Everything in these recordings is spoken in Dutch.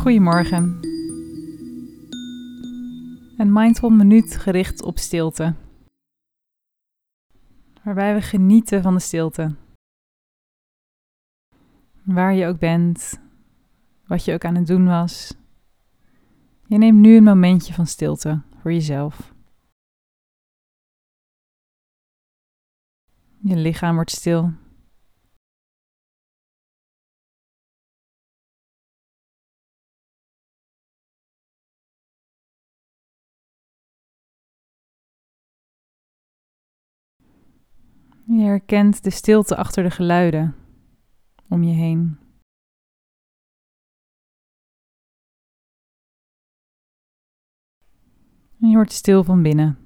Goedemorgen. Een mindful minuut gericht op stilte. Waarbij we genieten van de stilte. Waar je ook bent, wat je ook aan het doen was. Je neemt nu een momentje van stilte voor jezelf. Je lichaam wordt stil. Je herkent de stilte achter de geluiden om je heen. En je wordt stil van binnen.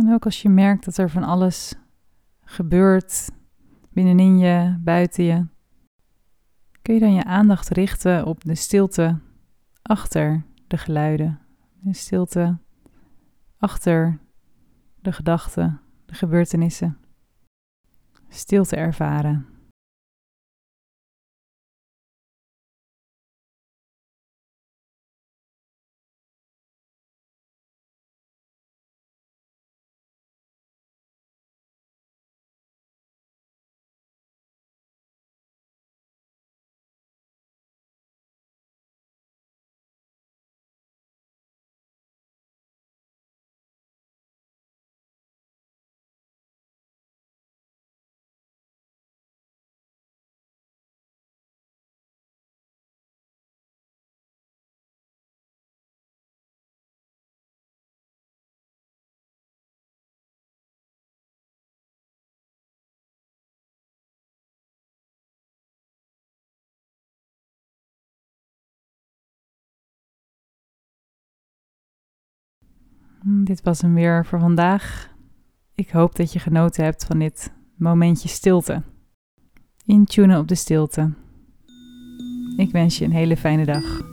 En ook als je merkt dat er van alles gebeurt binnenin je, buiten je, kun je dan je aandacht richten op de stilte achter de geluiden. De stilte achter de gedachten, de gebeurtenissen. Stilte ervaren. Dit was hem weer voor vandaag. Ik hoop dat je genoten hebt van dit momentje stilte. Intunen op de stilte. Ik wens je een hele fijne dag.